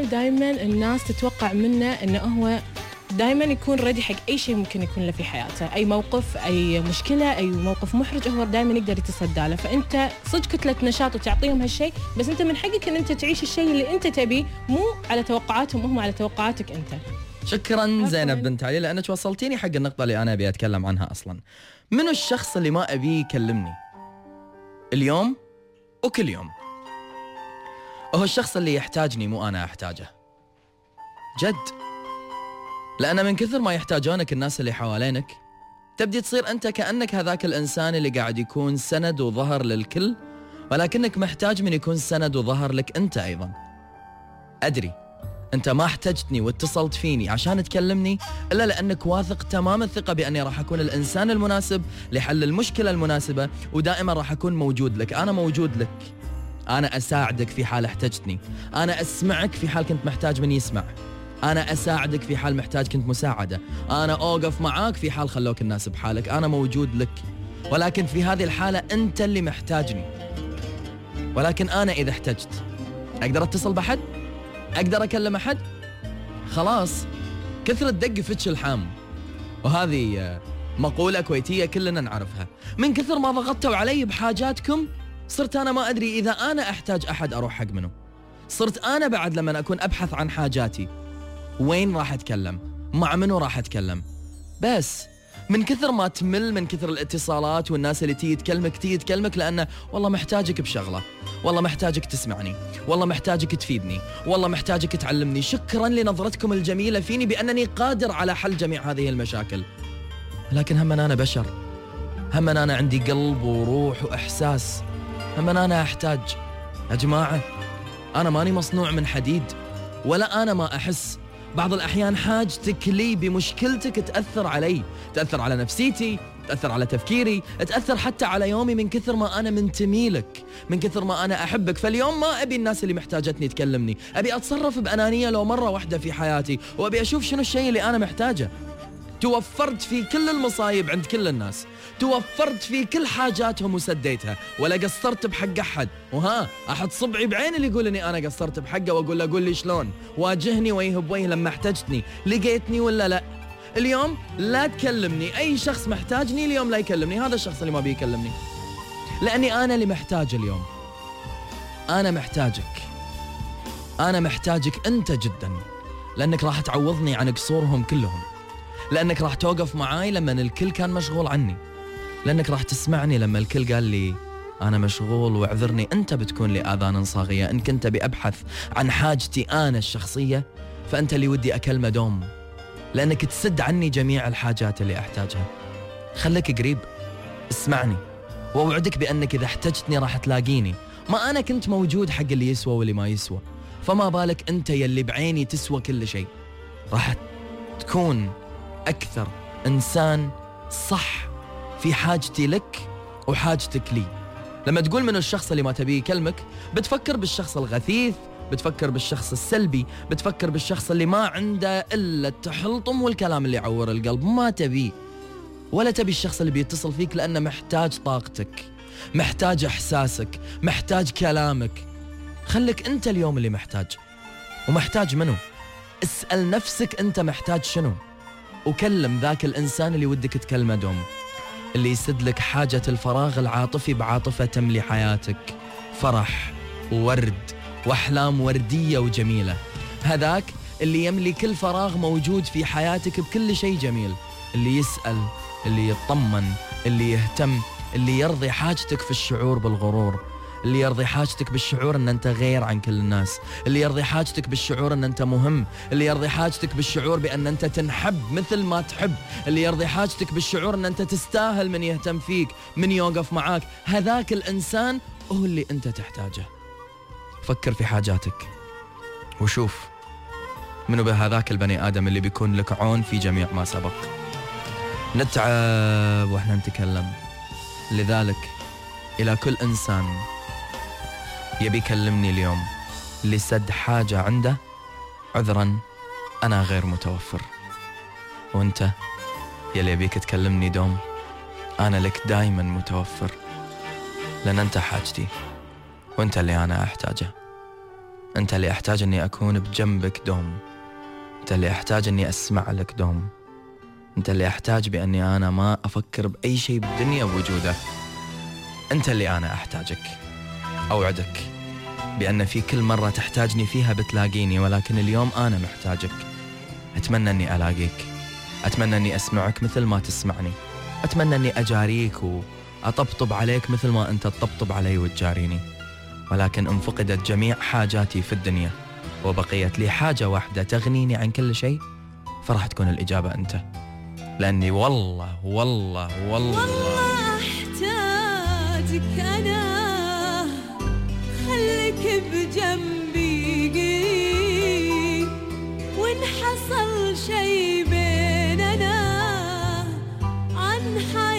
دائما الناس تتوقع منه إنه هو دائما يكون ريدي حق أي شيء ممكن يكون له في حياته. أي موقف أي مشكلة أي موقف محرج هو دائما يقدر يتصدى له. فأنت صدق كتله نشاط وتعطيهم هالشيء بس أنت من حقك إن أنت تعيش الشيء اللي أنت تبيه مو على توقعاتهم وهم على توقعاتك أنت. شكرا زينب بنت علي لأنك وصلتيني حق النقطة اللي أنا أبي أتكلم عنها أصلا. منو الشخص اللي ما أبيه يكلمني؟ اليوم وكل يوم؟ هو الشخص اللي يحتاجني مو أنا أحتاجه. جد. لأن من كثر ما يحتاجونك الناس اللي حوالينك تبدي تصير أنت كأنك هذاك الإنسان اللي قاعد يكون سند وظهر للكل ولكنك محتاج من يكون سند وظهر لك أنت أيضا. أدري أنت ما احتجتني واتصلت فيني عشان تكلمني إلا لأنك واثق تمام الثقة بأني راح أكون الإنسان المناسب لحل المشكلة المناسبة ودائما راح أكون موجود لك أنا موجود لك. أنا أساعدك في حال احتجتني. أنا أسمعك في حال كنت محتاج من يسمع. أنا أساعدك في حال محتاج كنت مساعدة. أنا أوقف معاك في حال خلوك الناس بحالك. أنا موجود لك. ولكن في هذه الحالة أنت اللي محتاجني. ولكن أنا إذا احتجت أقدر أتصل بحد أقدر أكلم أحد؟ خلاص كثرة دق فتش الحام وهذه مقولة كويتية كلنا نعرفها. من كثر ما ضغطتوا علي بحاجاتكم صرت أنا ما أدري إذا أنا أحتاج أحد أروح حق منه صرت أنا بعد لما أكون أبحث عن حاجاتي. وين راح أتكلم؟ مع منو راح أتكلم؟ بس من كثر ما تمل من كثر الاتصالات والناس اللي تيجي تكلمك تيجي تكلمك لأنه والله محتاجك بشغلة. والله محتاجك تسمعني. والله محتاجك تفيدني. والله محتاجك تعلمني. شكرا لنظرتكم الجميلة فيني بأنني قادر على حل جميع هذه المشاكل. لكن هم أنا بشر. هم أنا عندي قلب وروح وإحساس. هم أنا أحتاج. يا جماعة أنا ماني مصنوع من حديد ولا أنا ما أحس. بعض الأحيان حاجتك لي بمشكلتك تأثر علي. تأثر على نفسيتي تأثر على تفكيري تأثر حتى على يومي من كثر ما أنا منتمي لك من كثر ما أنا أحبك. فاليوم ما أبي الناس اللي محتاجتني تكلمني. أبي أتصرف بأنانية لو مرة واحدة في حياتي وأبي أشوف شنو الشيء اللي أنا محتاجه. توفرت في كل المصايب عند كل الناس. توفرت في كل حاجاتهم وسديتها. ولا قصرت بحق أحد. وها احد صبعي بعين اللي يقول إني أنا قصرت بحقه وأقول له قول لي شلون. واجهني وجه بوجه لما احتجتني. لقيتني ولا لا؟ اليوم لا تكلمني. أي شخص محتاجني اليوم لا يكلمني. هذا الشخص اللي ما بيكلمني لأني أنا اللي محتاج اليوم. أنا محتاجك. أنا محتاجك أنت جدا. لأنك راح تعوضني عن قصورهم كلهم. لأنك راح توقف معاي لما الكل كان مشغول عني. لأنك راح تسمعني لما الكل قال لي أنا مشغول واعذرني أنت بتكون لي آذان صاغية إن كنت بأبحث عن حاجتي أنا الشخصية فأنت اللي ودي أكلمه دوم. لأنك تسد عني جميع الحاجات اللي أحتاجها. خليك قريب اسمعني وأوعدك بأنك إذا احتجتني راح تلاقيني. ما أنا كنت موجود حق اللي يسوى واللي ما يسوى. فما بالك أنت يلي بعيني تسوى كل شيء. راح تكون أكثر إنسان صح في حاجتي لك وحاجتك لي. لما تقول من الشخص اللي ما تبيه يكلمك بتفكر بالشخص الغثيث بتفكر بالشخص السلبي بتفكر بالشخص اللي ما عنده إلا التحلطم والكلام اللي يعور القلب. ما تبيه. ولا تبي الشخص اللي بيتصل فيك لأنه محتاج طاقتك محتاج إحساسك محتاج كلامك. خليك أنت اليوم اللي محتاج. ومحتاج منه اسأل نفسك أنت محتاج شنو. وكلم ذاك الإنسان اللي ودك تكلمه دوم اللي يسد لك حاجة الفراغ العاطفي بعاطفة تملي حياتك. فرح وورد وأحلام وردية وجميلة. هذاك اللي يملي كل فراغ موجود في حياتك بكل شيء جميل. اللي يسأل اللي يطمن اللي يهتم اللي يرضي حاجتك في الشعور بالغرور. اللي يرضي حاجتك بالشعور إن أنت غير عن كل الناس. اللي يرضي حاجتك بالشعور إن أنت مهم. اللي يرضي حاجتك بالشعور بأن أنت تنحب مثل ما تحب. اللي يرضي حاجتك بالشعور إن أنت تستاهل من يهتم فيك من يوقف معاك. هذاك الإنسان هو اللي أنت تحتاجه. فكر في حاجاتك وشوف منو بهذاك البني آدم اللي بيكون لك عون في جميع ما سبق. نتعب وإحنا نتكلم. لذلك إلى كل إنسان يبي يكلمني اليوم. لسد حاجة عنده؟ عذرا أنا غير متوفر. وأنت؟ يلي يبيك تكلمني دوم. أنا لك دايما متوفر. لأن أنت حاجتي. وأنت اللي أنا أحتاجه. أنت اللي أحتاج أني أكون بجنبك دوم. أنت اللي أحتاج أني أسمع لك دوم. أنت اللي أحتاج بأني أنا ما أفكر بأي شيء بالدنيا بوجوده. أنت اللي أنا أحتاجك. أوعدك بأن في كل مرة تحتاجني فيها بتلاقيني ولكن اليوم أنا محتاجك. أتمنى أني ألاقيك. أتمنى أني أسمعك مثل ما تسمعني. أتمنى أني أجاريك وأطبطب عليك مثل ما أنت تطبطب علي وتجاريني. ولكن إن فقدت جميع حاجاتي في الدنيا وبقيت لي حاجة واحدة تغنيني عن كل شيء فراح تكون الإجابة أنت. لأني والله والله والله, والله أحتاجك أنا. حصل شي بيننا عن حياتي